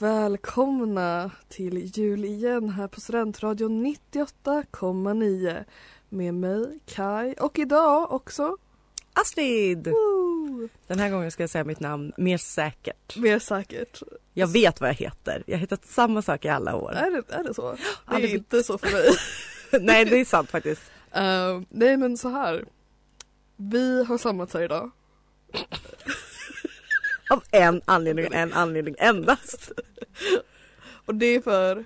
Välkomna till jul igen här på Studentradion 98,9 med mig Kai och idag också Astrid! woo, Den här gången ska jag säga mitt namn mer säkert. mer säkert. Jag vet vad jag heter. Jag har hetat samma sak i alla år. Är det, är det så? Det är inte så för mig. Nej, det är sant faktiskt. Eh, nej men så här. Vi har samlats här idag. Av en anledning, en anledning endast. Och det är för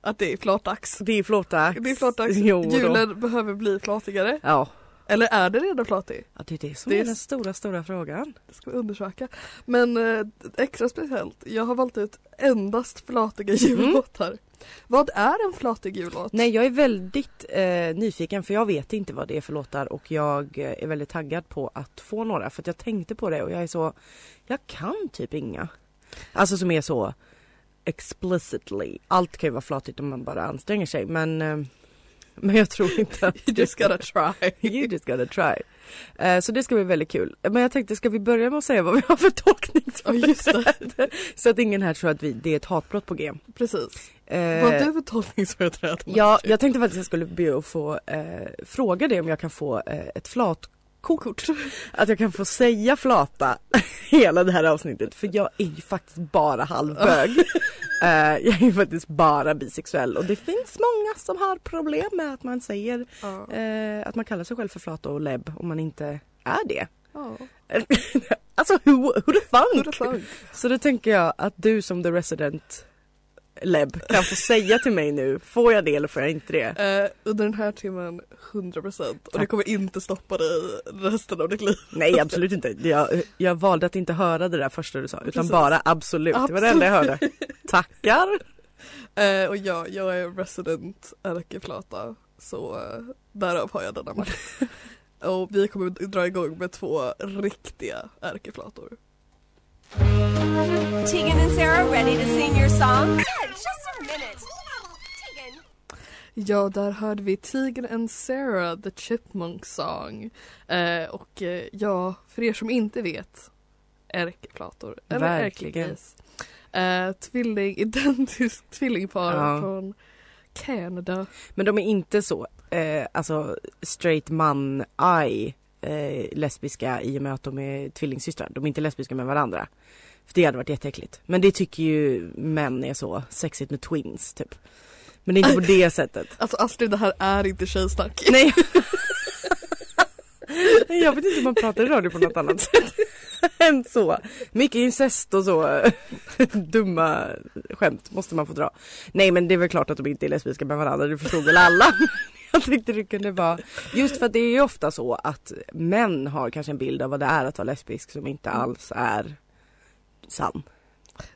att det är flatdags. Det är flårdags. Det är då. Julen behöver bli flatigare. Ja. Eller är det redan flatig? ja, det är det som Det är den stora, stora frågan. Det ska vi undersöka. Men eh, extra speciellt, jag har valt ut endast flatiga jullåtar. Vad är en flatig jullåt? Nej, jag är väldigt eh, nyfiken för jag vet inte vad det är för låtar och jag eh, är väldigt taggad på att få några för att jag tänkte på det och jag är så, jag kan typ inga. Alltså som är så explicitly. Allt kan ju vara flatigt om man bara anstränger sig men, eh, men jag tror inte att You just gotta try. You just gotta try. Eh, så det ska bli väldigt kul. Men jag tänkte, ska vi börja med att säga vad vi har för Ja just det, så att ingen här tror att vi, det är ett hatbrott på G. precis. Eh, Vad har du för tolkningsföreträde? Ja, jag tänkte faktiskt att jag skulle be att få eh, fråga dig om jag kan få ett flatkort. Att jag kan få säga flata hela det här avsnittet för jag är ju faktiskt bara halvbög. eh, jag är ju faktiskt bara bisexuell och det finns många som har problem med att man säger eh, att man kallar sig själv för flata och lebb om man inte är det. Alltså who, who the Who funk? the fuck? Så då tänker jag att du som the resident lebb kan få säga till mig nu, får jag det eller får jag inte det? Eh, under den här timmen 100% och det kommer inte stoppa dig resten av ditt liv. Nej absolut inte. Jag, jag valde att inte höra det där första du sa utan Precis. bara absolut. Det var det enda jag hörde. Tackar! Eh, och ja, jag är resident ärkeflata så eh, därav har jag denna makt. och vi kommer dra igång med två riktiga ärkeflator. Tegan and Sarah ready to sing your song? Ja, där hörde vi Tigern and Sarah, The Chipmunk Song. Eh, och eh, ja, för er som inte vet, ärkeflator, eller Verkligen. Eh, tvilling, identiskt tvillingpar Ja. från Kanada. Men de är inte så, eh, alltså straight man-eye eh, lesbiska i och med att de är tvillingsystrar. De är inte lesbiska med varandra. För det hade varit jätteäckligt. Men det tycker ju män är så sexigt med twins typ. Men inte på det sättet. Alltså Astrid, det här är inte tjejsnack. Nej. Jag vet inte om man pratar i radio på något annat sätt än så. Mycket incest och så dumma skämt måste man få dra. Nej men det är väl klart att de inte är lesbiska med varandra, det förstod väl alla. Jag tyckte det kunde vara, just för att det är ju ofta så att män har kanske en bild av vad det är att vara lesbisk som inte alls är sann.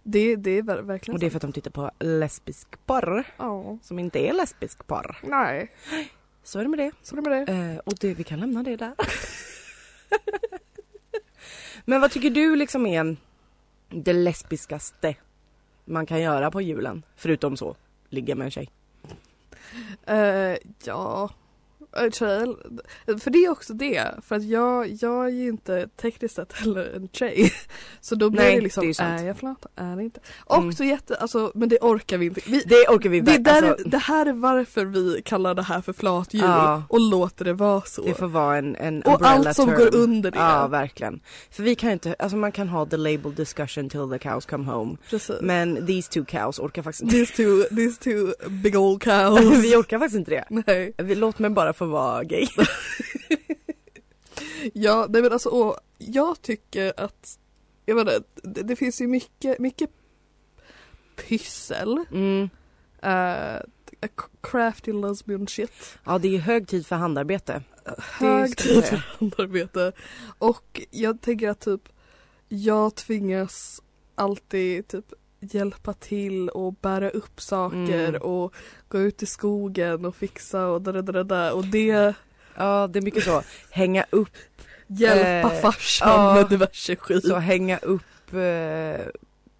Det, det är ver- verkligen Och det är för att de tittar på lesbisk porr Ja, som inte är lesbisk porr. nej, Så är det med det. så är det med det. Eh, och det, vi kan lämna det där. Men vad tycker du liksom är det lesbiskaste man kan göra på julen? Förutom så, ligga med en tjej. Eh, ja, tjej, för det är också det. För att jag, jag är ju inte tekniskt sett heller en tjej. Så då blir Nej, det liksom, det är är jag flata, är det inte? Och Mm. så jätte, alltså, men det orkar vi inte. Vi, Det orkar vi det, ver- där, alltså, det här är varför vi kallar det här för flat jul Ja. och låter det vara så. Det får vara en, en och allt som term. går under det. Ja, verkligen. För vi kan inte, alltså man kan ha the label discussion till the cows come home. Precis. Men these two cows orkar faktiskt inte. These two, these two big old cows. vi orkar faktiskt inte det. Nej. Vi, låt mig bara få vara gay. Ja, nej men alltså och jag tycker att, jag inte, det, det finns ju mycket, mycket pyssel. Mm. Uh, crafty lesbian shit. Ja, det är hög tid för handarbete. högtidligt handarbete. Och jag tänker att typ jag tvingas alltid typ hjälpa till och bära upp saker Mm. och gå ut i skogen och fixa och där, där, där och det Ja det är mycket så, hänga upp, hjälpa Eh, farsan ja. med diverse skit. så hänga upp eh,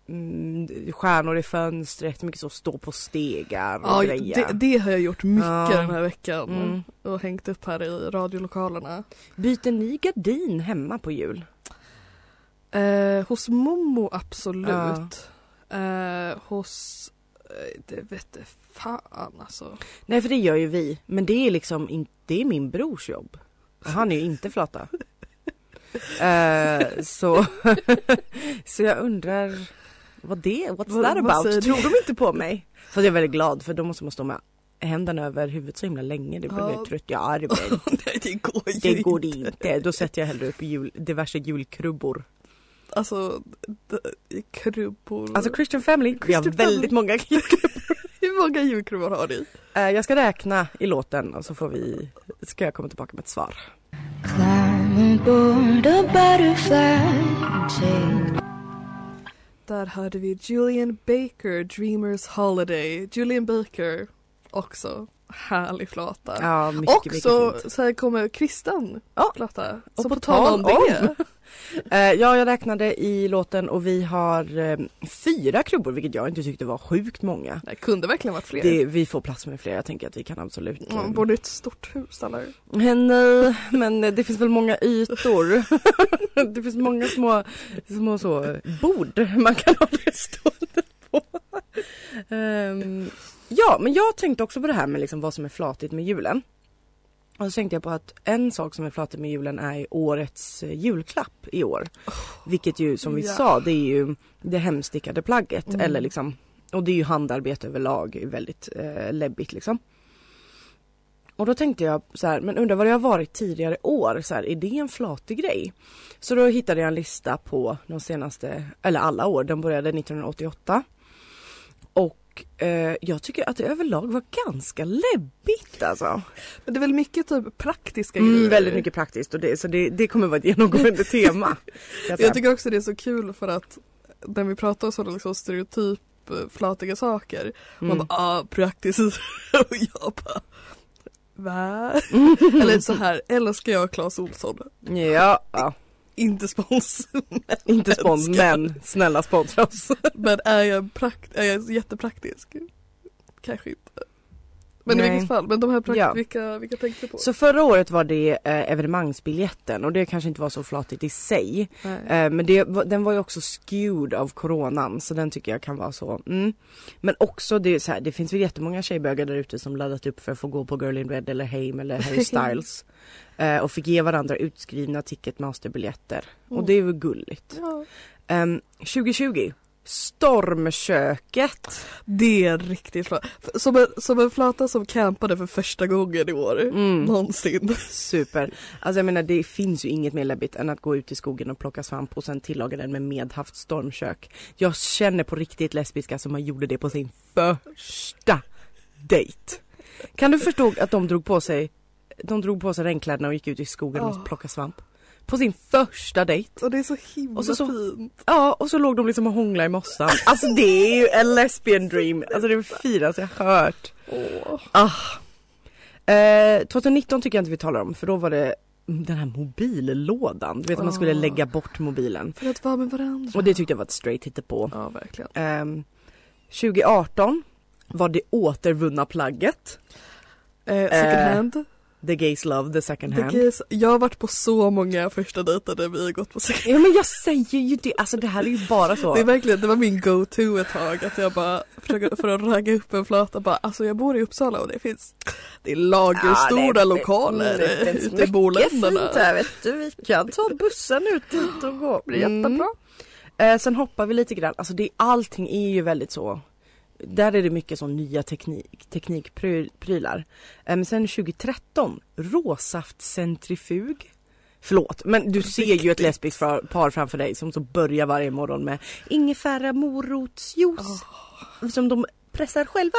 mm, stjärnor i fönstret, mycket så stå på stegar och Ja, greja. det, det har jag gjort mycket Ja. den här veckan Mm. och hängt upp här i radiolokalerna. Byter ni gardin hemma på jul? Eh, hos Momo absolut. Eh, hos, eh, det vet jag fan alltså. Nej för det gör ju vi, men det är liksom inte, det är min brors jobb. Och han är ju inte flata. Eh, så, så jag undrar vad det, what's Vad- that about? Tror du? de inte på mig? Så jag är väldigt glad för då måste man stå med händerna över huvudet så himla länge. Det blir Ja. trött. Ja det blir Nej det går ju Det går det inte. inte. Då sätter jag hellre upp jul, diverse julkrubbor. Alltså, krubbor. Alltså Christian Family, vi har Christian väldigt Family. många julkrubbor. Hur många julkrubbor har ni? Eh, jag ska räkna i låten och så får vi, ska jag komma tillbaka med ett svar. Där hörde vi Julian Baker, Dreamers Holiday. Julian Baker, också härlig flata. Ja, mycket, och mycket så, fint. så här kommer Kristen Ja, och Så på på tal om det. Eh, ja, jag räknade i låten och vi har eh, fyra klubbor vilket jag inte tyckte var sjukt många. Det kunde verkligen varit fler. Det, vi får plats med fler, jag tänker att vi kan absolut. Ja, eh, bor det ett stort hus eller? Nej, men det finns väl många ytor. det finns många små, små så, bord man kan ha det stående på. Ehm, ja, men jag tänkte också på det här med liksom vad som är flatigt med julen. Och så tänkte jag på att en sak som är flatigt med julen är årets eh, julklapp i år. Vilket ju som vi ja. sa, det är ju det hemstickade plagget. Mm. Eller liksom, och det är ju handarbete överlag, väldigt eh, läbbigt liksom. Och då tänkte jag så här, men undrar vad det har varit tidigare år, så här, är det en flatig grej? Så då hittade jag en lista på de senaste, eller alla år, den började 1988. Och eh, jag tycker att det överlag var ganska läbbigt alltså. Men det är väl mycket typ praktiska Mm, grejer. väldigt mycket praktiskt och det, så det, det kommer vara ett genomgående tema. jag tycker också det är så kul för att när vi pratar om sådana liksom stereotyp eh, flatiga saker. Man Mm. bara ah praktiskt och jag bara Va? Eller så här, älskar jag Clas Ohlson? Ja, ja, Inte spons. inte spons men snälla sponsra oss. Men är jag, prakt- är jag jättepraktisk? Kanske inte. Men i Nej. vilket fall, men de här prakt- Ja. vilka, vilka tänkte på? Så förra året var det eh, evenemangsbiljetten och det kanske inte var så flatigt i sig. Eh, men det, den var ju också skewed av coronan så den tycker jag kan vara så. Mm. Men också det, så här, det finns väl jättemånga tjejbögar där ute som laddat upp för att få gå på Girl in Red eller Haim eller Harry Styles. eh, och fick ge varandra utskrivna Ticketmaster-biljetter. Och Mm. det är väl gulligt. Ja. Ehm, 2020 Stormköket. Det är riktigt flata. Som en, som en flata som campade för första gången i år. Mm. Någonsin. Super. Alltså jag menar det finns ju inget mer läbbigt än att gå ut i skogen och plocka svamp och sen tillaga den med medhavt stormkök. Jag känner på riktigt lesbiska som man gjorde det på sin första dejt. Kan du förstå att de drog på sig de drog på sig regnkläderna och gick ut i skogen Ja. och plockade svamp? På sin första dejt. Och det är så himla Och så- så- fint. Ja, och så låg de liksom och hånglade i mossan. Alltså det är ju en lesbian dream. Alltså det är det finaste jag hört. Åh. Ah. Eh, 2019 tycker jag inte vi talar om för då var det den här mobillådan. Du vet att man skulle Ah. lägga bort mobilen. För att vara med varandra. Och det tyckte jag var ett straight hittepå. Ja verkligen. Ehm, 2018 var det återvunna plagget. Eh, second Eh, hand. The gays love the second The hand. gays, jag har varit på så många första dejter där vi har gått på second Ja men jag säger ju det, alltså det här är ju bara så. Det är verkligen, det var min go-to ett tag att jag bara försöker för att ragga upp en flata bara alltså jag bor i Uppsala och det finns Det är lagerstora Ja, det- lokaler det finns ute i boländerna fint här vet du. Vi kan ta bussen ut dit och gå. Det blir jättebra Eh, sen hoppar vi lite grann, alltså det, allting är ju väldigt så där är det mycket så nya teknik, teknikprylar. Men sen 2013, råsaftcentrifug. Förlåt, men du ser ju ett lesbiskt par framför dig som så börjar varje morgon med ingefära morotsjuice. Som de pressar själva.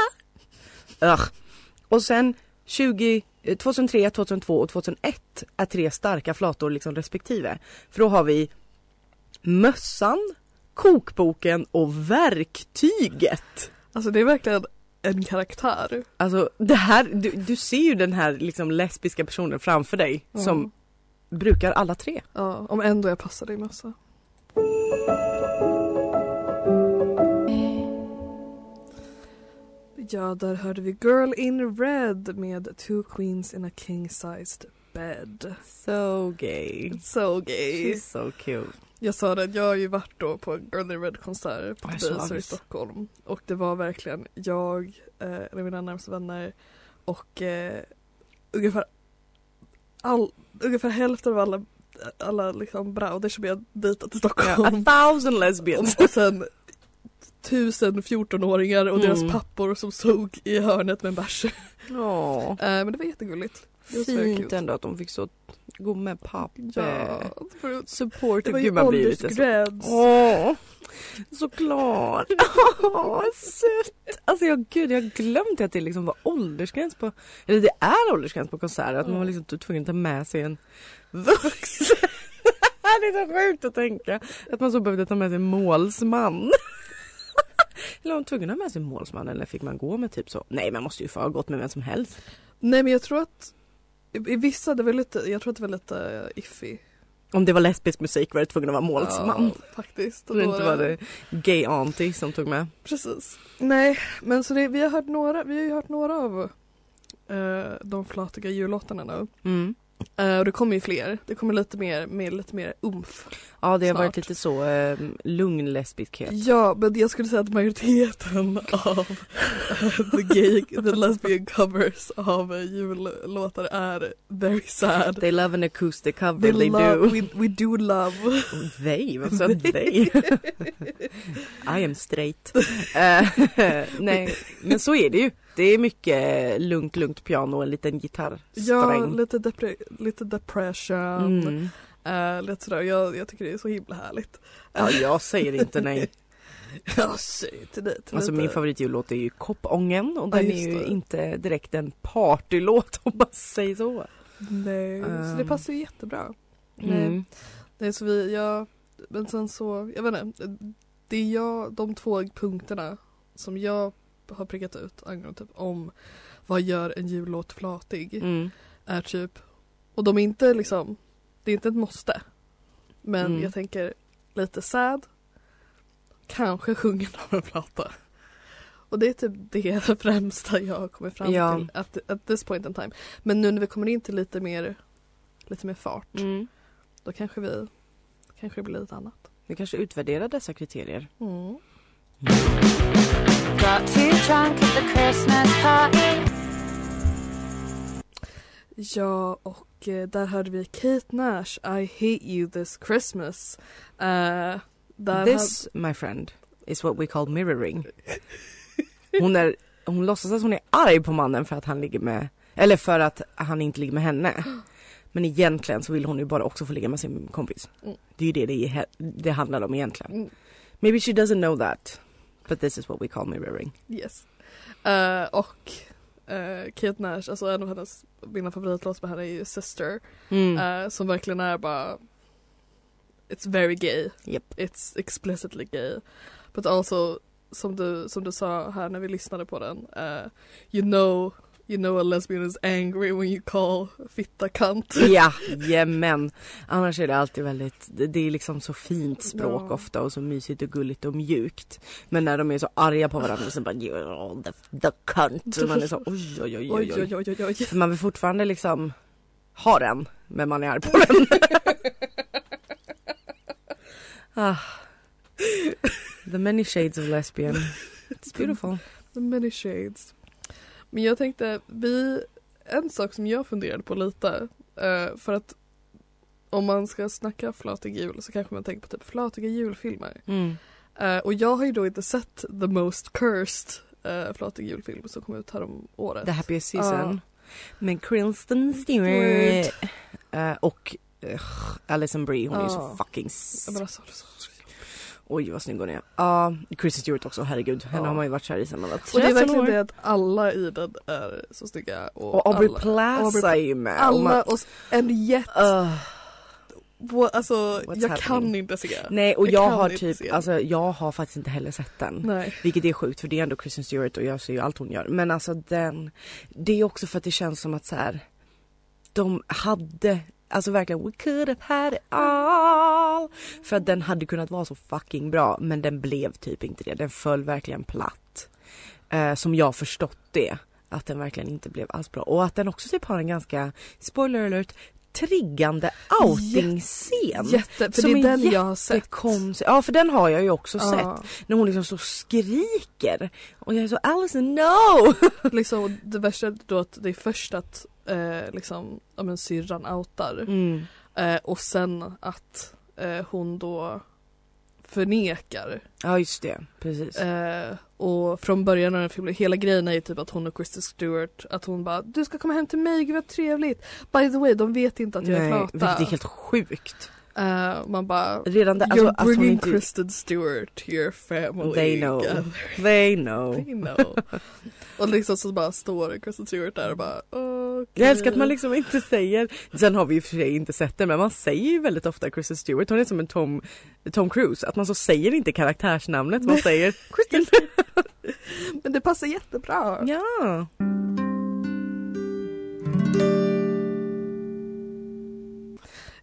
Ugh. Och sen 20, eh, 2003, 2002 och 2001 är tre starka flator liksom respektive. För då har vi mössan, kokboken och verktyget. Alltså det är verkligen en karaktär. Alltså det här, du, du ser ju den här liksom lesbiska personen framför dig Ja. som brukar alla tre. Ja, om ändå jag passade i mössa. Ja, där hörde vi Girl in Red med Two Queens in a King Sized Bed. So gay. So gay. She's so cute. Jag sa det, jag har ju varit då på in Red konsert på Ja, Debaser i. Stockholm. Och det var verkligen jag, eh, mina närmaste vänner och eh, ungefär, all, ungefär hälften av alla, alla liksom brauder som jag dejtat i Ja, Stockholm. a thousand lesbians. Och sen tusen 14-åringar och deras Mm. pappor som såg i hörnet med en bärs. Eh, men det var jättegulligt. Fint ändå att de fick så gå med pappa. Ja, Support det var Gud ju man blir lite så. Åh, såklart. Åh, sött. Alltså jag, gud, jag har glömt att det liksom var åldersgräns på, eller det är åldersgräns på konserter. Att man var liksom tvungen att ta med sig en vuxen. det är så sjukt att tänka. Att man så behövde ta med sig en målsman. Eller var man tvungen att ha med sig målsman eller fick man gå med typ så? Nej man måste ju få ha gått med vem som helst. Nej men jag tror att i, vissa, det var lite, jag tror att det var lite iffy. Om det var lesbisk musik var det tvungen att vara målsman. Ja, faktiskt. Så det inte var det gay auntie som tog med. Precis. Nej, men så det, vi har hört några, vi har ju hört några av eh, de flatiga jullåtarna nu. Mm. Eh, och det kommer ju fler. Det kommer lite mer, med lite mer umf. Ja det har varit Snart. lite så eh, lugn lesbiskhet. Ja, men jag skulle säga att majoriteten av eh, the gay, the lesbian covers av eh, jullåtar är very sad. They love an acoustic cover, They they, love, do. We, we do love. They? Vad sa they? I am straight. Eh, nej, men så är det ju. Det är mycket lugnt, lugnt piano och en liten Ja, gitarrsträng. lite, depre, lite depression. Mm. eh, lite sådär. Jag, jag tycker det är så himla härligt. Ja, jag säger inte nej. Jag säger till dig. Till Alltså lite. min favoritjullåt är ju Koppången och Ja, den är just ju det. inte direkt en partylåt om man säger så. Nej, så det Um. passar ju jättebra. Nej. Mm. Nej, så vi, jag, men sen så, jag vet inte. Det är jag, de två punkterna som jag har prickat ut angående typ om vad gör en jullåt flatig Mm. är typ, och de är inte liksom, det är inte ett måste. Men Mm. jag tänker lite sad, kanske sjungen av en flata. Och det är typ det främsta jag har kommit fram Ja. till at, at this point in time. Men nu när vi kommer in till lite mer, lite mer fart, Mm. då kanske vi, kanske det blir lite annat. Vi kanske utvärderar dessa kriterier. Mm. Got too drunk at the Christmas party. Ja, och eh, där hörde vi Kate Nash, I hate you this Christmas. Där This, my friend, is what we call mirroring. Hon, är, hon låtsas att hon är arg på mannen för att han ligger med, eller för att han inte ligger med henne. Men egentligen så vill hon ju bara också få ligga med sin kompis. Mm. Det är ju det det, det handlar om egentligen. Mm. Maybe she doesn't know that. But this is what we call mirroring. Yes. Eh, och uh, Kate Nash, alltså en av hennes, mina favoritlåtar med henne är ju Sister. Mm. eh, som verkligen är bara It's very gay. Japp. It's explicitly gay. But also som du, som du sa här när vi lyssnade på den. eh, you know You know a lesbian is angry when you call fitta kant. Ja, jajamän. Annars är det alltid väldigt, det är liksom så fint språk Ja. ofta och så mysigt och gulligt och mjukt. Men när de är så arga på varandra så bara "You're the, the cunt. Och man är så oj oj Oj oj. oj oj oj oj. För man vill fortfarande liksom ha den, men man är arg på den. ah. The many shades of lesbian. It's beautiful. The many shades. Men jag tänkte, vi, en sak som jag funderade på lite, eh, för att om man ska snacka flatig jul så kanske man tänker på typ flatiga julfilmer. Mm. Eh, och jag har ju då inte sett The Most Cursed uh, flatig julfilm som kom ut här om året. The happiest season. Ja. Med Kristen Stewart. Eh, och uh, Alison Brie, hon är ju så fucking... Ja, s- men alltså, så- Oj vad snygg hon är. Ja, Kristen Stewart också, herregud. Henne Ja. har man ju varit kär i sen man var Och det är 13 verkligen år. det att alla i den är så snygga. Och, Och Aubrey alla, Plaza är ju med. Alla och en jet. På, alltså What's jag happening? kan inte se. Nej och Jag jag har typ, alltså jag har faktiskt inte heller sett den. Nej. Vilket är sjukt för det är ändå Kristen Stewart och jag ser ju allt hon gör. Men alltså den, det är också för att det känns som att så här, de hade, alltså verkligen we could have had it all. För att den hade kunnat vara så fucking bra men den blev typ inte det. Den föll verkligen platt. Eh, som jag förstått det. Att den verkligen inte blev alls bra. Och att den också typ har en ganska, spoiler alert, triggande outing-scen. Jätte, för Som det är den jag har sett. Jättekonstigt. Ja för den har jag ju också Ja. sett. När hon liksom så skriker. Och jag är så Alison no! liksom, det värsta är då att det är först att eh, liksom, ja, men syrran outar Mm. eh, och sen att eh, hon då förnekar. Ja just det, precis. Eh, och från början av den filmen, hela grejen är ju typ att hon och Kristen Stewart, att hon bara du ska komma hem till mig, gud vad trevligt. By the way, de vet inte att jag är Nej, flata. vilket är helt sjukt. Eh, man bara Redan där, You're alltså bringing inte... Kristen Stewart to your family. They know. They know. They know. och liksom så bara står Kristen Stewart där och bara okej. Jag älskar att man liksom inte säger, sen har vi och för sig inte sett det men man säger ju väldigt ofta Kristen Stewart, hon är som en Tom, Tom Cruise, att man så säger inte karaktärsnamnet, man säger Kristen. Men det passar jättebra. ja.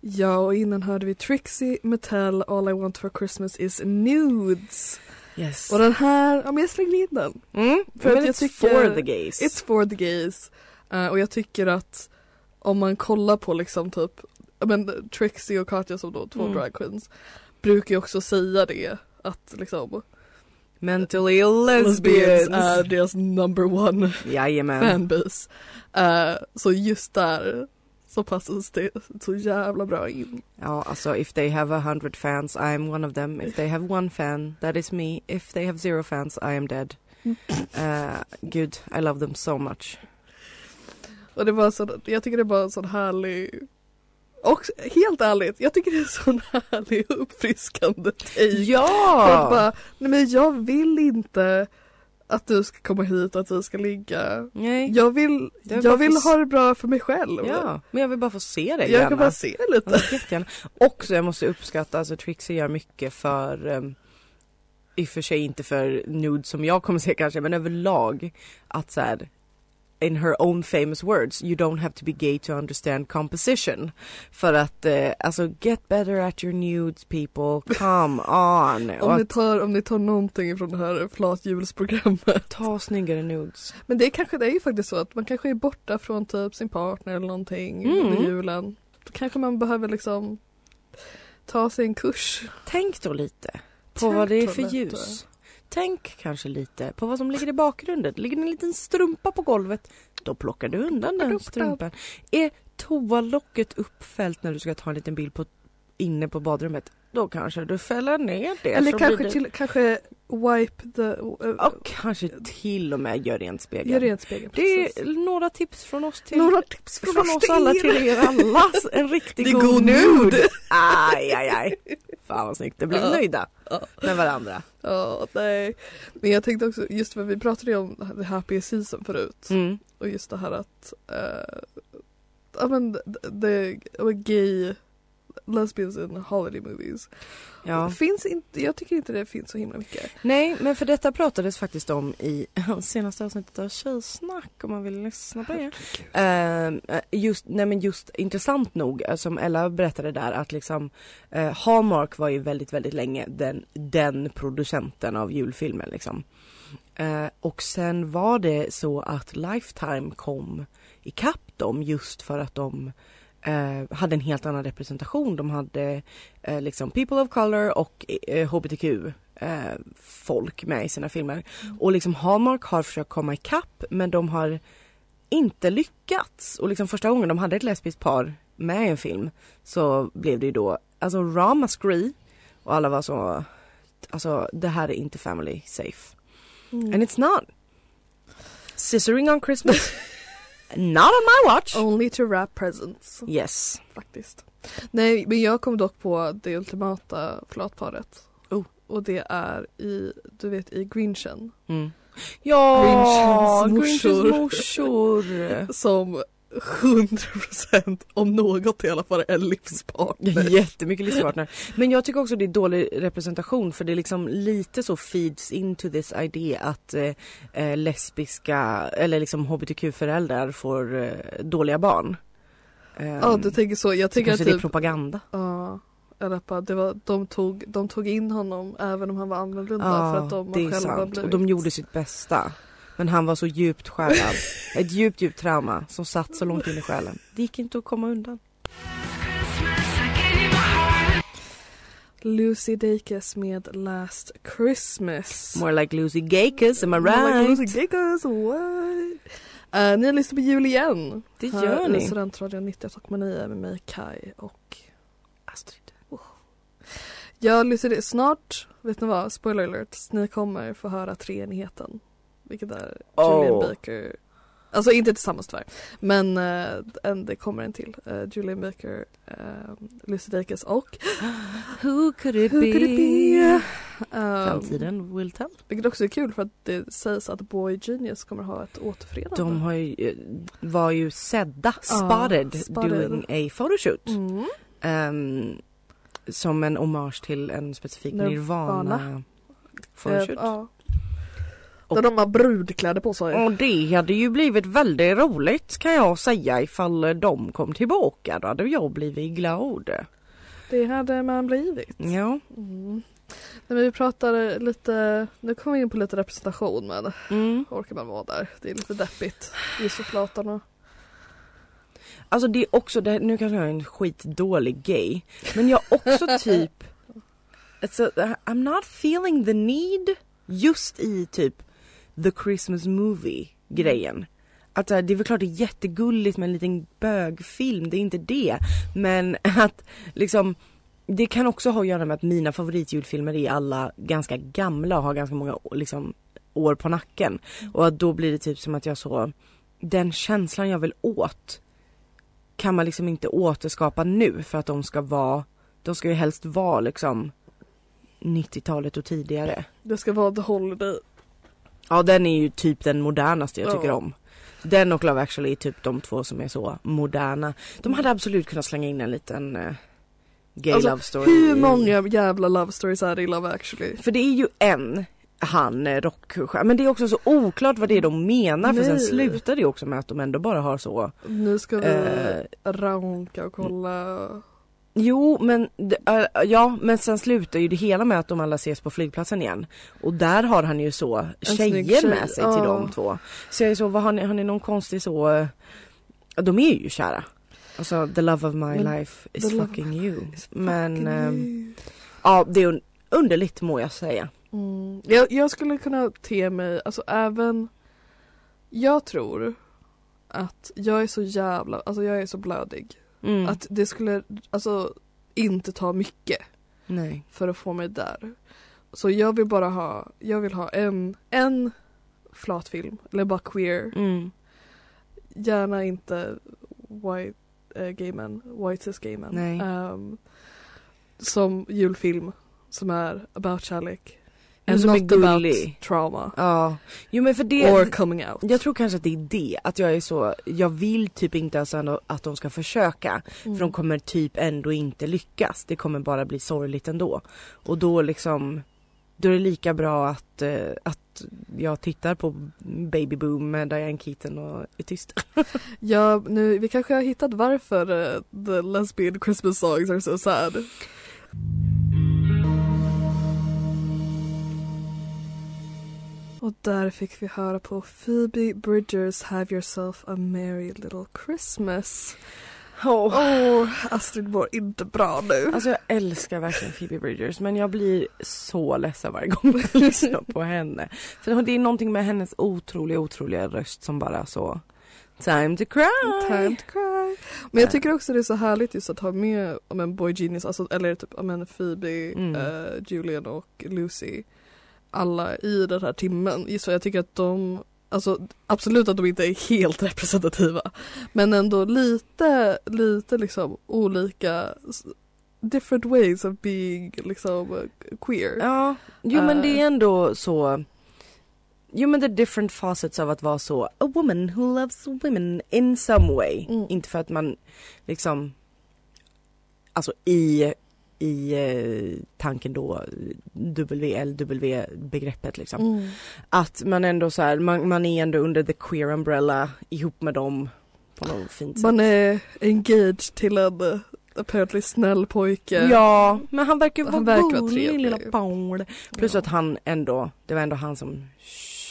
Ja, och innan hörde vi Trixie Mattel All I Want For Christmas Is Nudes. Yes. Och den här, ja men jag slängde in den. Mm, För för att men jag tycker- for the gays. It's for the gays. Eh, och jag tycker att om man kollar på liksom typ, men Trixie och Katja som då två Mm. drag queens brukar ju också säga det att liksom Mentally lesbians är deras number one Jajamän. fanbase. Eh, så just där så passas det så jävla bra in. Ja, alltså if they have a hundred fans, I am one of them. If they have one fan, that is me. If they have zero fans, I am dead. Uh, gud, I love them so much. Och det var så, jag tycker det var en sån härlig och helt ärligt, jag tycker det är sån härlig uppfriskande take. Ja! bara, nej men jag vill inte att du ska komma hit och att vi ska ligga. Nej. Jag vill, bara jag vill för- ha det bra för mig själv. Ja, men jag vill bara få se det jag gärna. kan bara se lite. Ja. Också jag måste uppskatta, alltså Trixie gör mycket för um, i och för sig inte för nude som jag kommer se kanske men överlag att så här in her own famous words you don't have to be gay to understand composition för att eh, alltså get better at your nudes people come on Om ni, tar, om ni tar någonting från det här flatjulsprogrammet. ta snyggare nudes Men det kanske det är ju faktiskt så att man kanske är borta från typ sin partner eller någonting Mm. under julen. Då kanske man behöver liksom ta sig en kurs. tänk då lite på Tänk vad det är för ljus Tänk kanske lite på vad som ligger i bakgrunden. Ligger det en liten strumpa på golvet, då plockar du undan den strumpan. Är toalocket uppfällt när du ska ta en liten bild på, inne på badrummet, då kanske du fäller ner det. eller kanske det- till, kanske wipe the... Uh, Och kanske till och med gör rent spegeln. Gör rent spegeln. Det precis. är några tips från oss till Några tips från, från oss alla till er alla. En är god, god nude. nude. Fan vad snyggt. Det blir Ja. nöjda Ja. med varandra. Ja, nej. Men jag tänkte också, just för vi pratade ju om the happy season förut. Mm. Och just det här att, eh, ja men the, the gay lesbians in holiday movies. Ja. Finns inte, jag tycker inte det finns så himla mycket. Nej, men för detta pratades faktiskt om i senaste avsnittet av Tjejsnack om man vill lyssna på det. Eh, just, nej men just intressant nog, eh, som Ella berättade där, att liksom eh, Hallmark var ju väldigt, väldigt länge den, den producenten av julfilmer liksom. Eh, och sen var det så att Lifetime kom ikapp dem just för att de eh, hade en helt annan representation. De hade eh, liksom people of color och eh, hbtq eh, folk med i sina filmer. Och liksom Hallmark har försökt komma ikapp men de har inte lyckats. Och liksom första gången de hade ett lesbiskt par med i en film så blev det ju då alltså ramaskri och alla var så alltså det här är inte family safe. Mm. And it's not. Scissoring on Christmas. not on my watch. Only to wrap presents, Yes. faktiskt. Nej, men jag kom dock på det ultimata flatparet. Oh. och det är i, du vet i Grinchen. Mm. Ja, Grinchens Grinchens morsor. morsor. Som 100% om något i alla fall är livspartner. Jättemycket livspartner. Men jag tycker också det är dålig representation för det är liksom lite så feeds into this idea att eh, eh, lesbiska eller liksom hbtq-föräldrar får eh, dåliga barn. Um, Ja du tänker så, jag tänker att det är typ, propaganda. ja, eller bara, det var, de, tog, de tog in honom även om han var annorlunda för att de själva sant. blivit Och de gjorde sitt bästa. Men han var så djupt skärrad. Ett djupt, djupt trauma som satt så långt in i själen. Det gick inte att komma undan. Lucy Dacus med Last Christmas. More like Lucy Gakes, am I More like right? Lucy what? Uh, ni lyssnar på jul igen. Det Här gör i ni. Studentradion 98,9 med mig Kai och Astrid. jag lyssnar snart, vet ni vad, spoiler alert, ni kommer få höra treenigheten. Vilket är Julian Oh. Baker, alltså inte tillsammans tyvärr, men uh, det kommer en till. Uh, Julian Baker, uh, Lucy Dacus och Who could it Who could it be? Um, Framtiden will tell. Vilket också är kul för att det sägs att Boy Genius kommer ha ett återförenande. De har ju, var ju sedda, spotted, spotted. doing a photoshoot. Mm. Ehm, som en hommage till en specifik Nirvana. Nirvana, photoshoot. Och- Där de har brudkläder på sig. Och det hade ju blivit väldigt roligt kan jag säga ifall de kom tillbaka. Då hade jag blivit glad. Det hade man blivit. Ja. Mm. Nej, men vi pratar lite, nu kommer vi in på lite representation men Mm. orkar man vara där? Det är lite deppigt. Joseflatarna. Alltså det är också, det, nu kanske jag är en skitdålig gay. Men jag också typ, alltså, I'm not feeling the need just i typ the Christmas movie grejen. Att det är väl klart det är jättegulligt med en liten bögfilm, det är inte det. Men att liksom det kan också ha att göra med att mina favoritjulfilmer är alla ganska gamla och har ganska många liksom, år på nacken. Och att då blir det typ som att jag så, den känslan jag vill åt kan man liksom inte återskapa nu för att de ska vara, de ska ju helst vara liksom 90-talet och tidigare. Det ska vara The Holiday. Ja den är ju typ den modernaste jag tycker om. Den och Love actually är typ de två som är så moderna. De hade absolut kunnat slänga in en liten eh, gay Alltså, love story. Hur många jävla love stories är det i Love actually? För det är ju en, han eh, rockstjärna, men det är också så oklart vad det är de menar för sen Nej. slutar det också med att de ändå bara har så Nu ska vi Eh, ranka och kolla. Jo men, äh, ja men sen slutar ju det hela med att de alla ses på flygplatsen igen. Och där har han ju så tjejer tjej, med sig till de två. Så jag är så, vad har ni, har ni någon konstig så, ja, de är ju kära. Alltså the love of my Men life is fucking you. Men fucking ehm, you. ja det är un- underligt må jag säga. Mm. Jag, jag skulle kunna te mig, alltså även Jag tror att jag är så jävla, alltså jag är så blödig. Mm. Att det skulle, alltså inte ta mycket Nej. för att få mig där. Så jag vill bara ha, jag vill ha en, en flatfilm, eller bara queer. Mm. Gärna inte white uh, gay men, white cis gay men. Ehm, som julfilm som är about kärlek. And som är not about gullig. trauma. Ja. Jo men för det, Or coming out. jag tror kanske att det är det, att jag är så, jag vill typ inte ens ändå att de ska försöka. Mm. För de kommer typ ändå inte lyckas. Det kommer bara bli sorgligt ändå. Och då liksom, då är det lika bra att, eh, att jag tittar på Baby Boom med Diane Keaton och är tyst. Ja, nu, vi kanske har hittat varför eh, the lesbian Christmas songs are so sad. Och där fick vi höra på Phoebe Bridgers Have yourself a merry little Christmas. Oh. Åh, Astrid mår inte bra nu. Alltså jag älskar verkligen Phoebe Bridgers men jag blir så ledsen varje gång jag lyssnar på henne. För det är någonting med hennes otroliga, otroliga röst som bara så Time to cry! Time to cry. Men jag tycker också det är så härligt just att ha med om en Boy Genius, alltså, eller typ om en Phoebe, Mm. eh, Julian och Lucy. Alla i den här timmen. Just för jag tycker att de, alltså absolut att de inte är helt representativa. Men ändå lite, lite liksom olika different ways of being liksom eh, queer. Ja, jo men det Eh. är ändå så Jo men det är different facets av att vara så a woman who loves women in some way. Mm. Inte för att man liksom Alltså i i eh, tanken då WLW begreppet liksom. Mm. Att man ändå så här, man, man är ändå under the queer umbrella ihop med dem på något fint sätt. Man är engaged till en apparently snäll pojke. Ja, men han verkar vara gullig lilla Paul. Plus Ja. att han ändå, det var ändå han som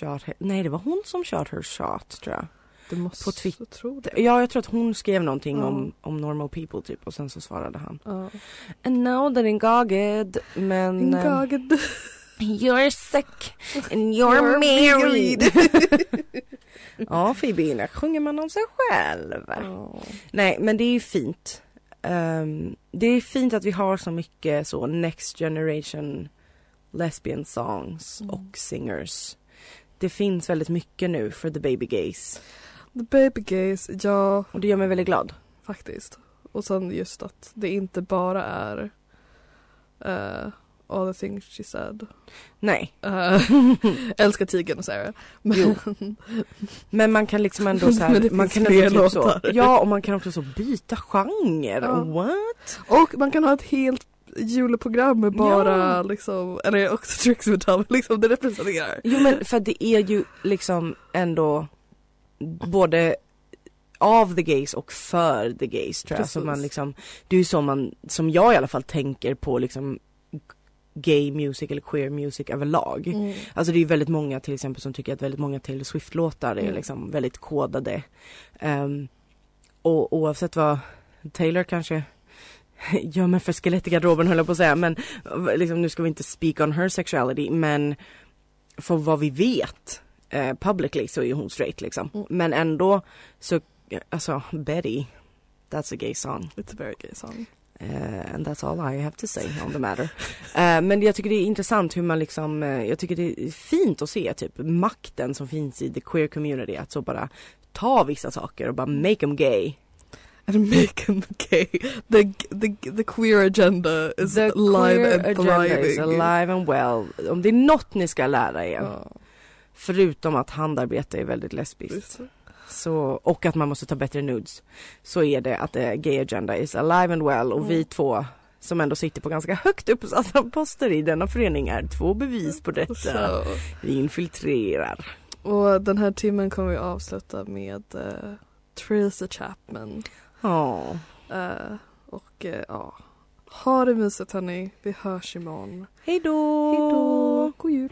her, nej det var hon som shot her shot tror jag. Du måste på Twitter. tro det. Ja jag tror att hon skrev någonting Ja. om, om normal people typ och sen så svarade han. Ja. And now they're engaged men eh, Ingagd. You're sick and you're, married. ja Phoebe, sjunger man om sig själv. Ja. Nej men det är ju fint. Ehm, det är fint att vi har så mycket så next generation lesbian songs Mm. och singers. Det finns väldigt mycket nu för the baby gays The baby gays, ja och det gör mig väldigt glad. faktiskt. Och sen just att det inte bara är eh, all the things she said. Nej, Uh, älskar tigern och Sarah. Men, Jo. men man kan liksom ändå så här, man kan ändå typ så, ja och man kan också så byta genre. Ja. What? och man kan ha ett helt juleprogram med bara Ja. liksom, eller också Trixie Mattel, liksom det representerar. Jo men för det är ju liksom ändå både av the gays och för the gays tror jag. Så Precis. man liksom, det är ju så man, som jag i alla fall tänker på liksom gay music eller queer music överlag. Mm. Alltså det är ju väldigt många till exempel som tycker att väldigt många Taylor Swift-låtar är Mm. liksom väldigt kodade. Ehm, och oavsett vad Taylor kanske gömmer för skelett i garderoben höll jag på att säga men liksom, nu ska vi inte speak on her sexuality men för vad vi vet eh, publicly så är hon straight liksom. Mm. Men ändå så, alltså Betty, that's a gay song. It's a very gay song. Eh, and that's all I have to say on the matter. Eh, men jag tycker det är intressant hur man liksom, eh, jag tycker det är fint att se typ makten som finns i the queer community. Att så bara ta vissa saker och bara make them gay. And make them gay. The, the, the queer agenda is The live queer and agenda thriving. is alive and well. Om det är något ni ska lära er, förutom att handarbete är väldigt lesbiskt. Så, och att man måste ta bättre nudes. Så är det att eh, gay agenda is alive and well och vi Mm. två som ändå sitter på ganska högt uppsatta poster i denna förening är två bevis på detta. Så. Vi infiltrerar. Och den här timmen kommer vi avsluta med uh, Tracy Chapman. Ja. Eh, och eh, ja, ha det mysigt hörni. Vi hörs imorgon. Hej då! God jul!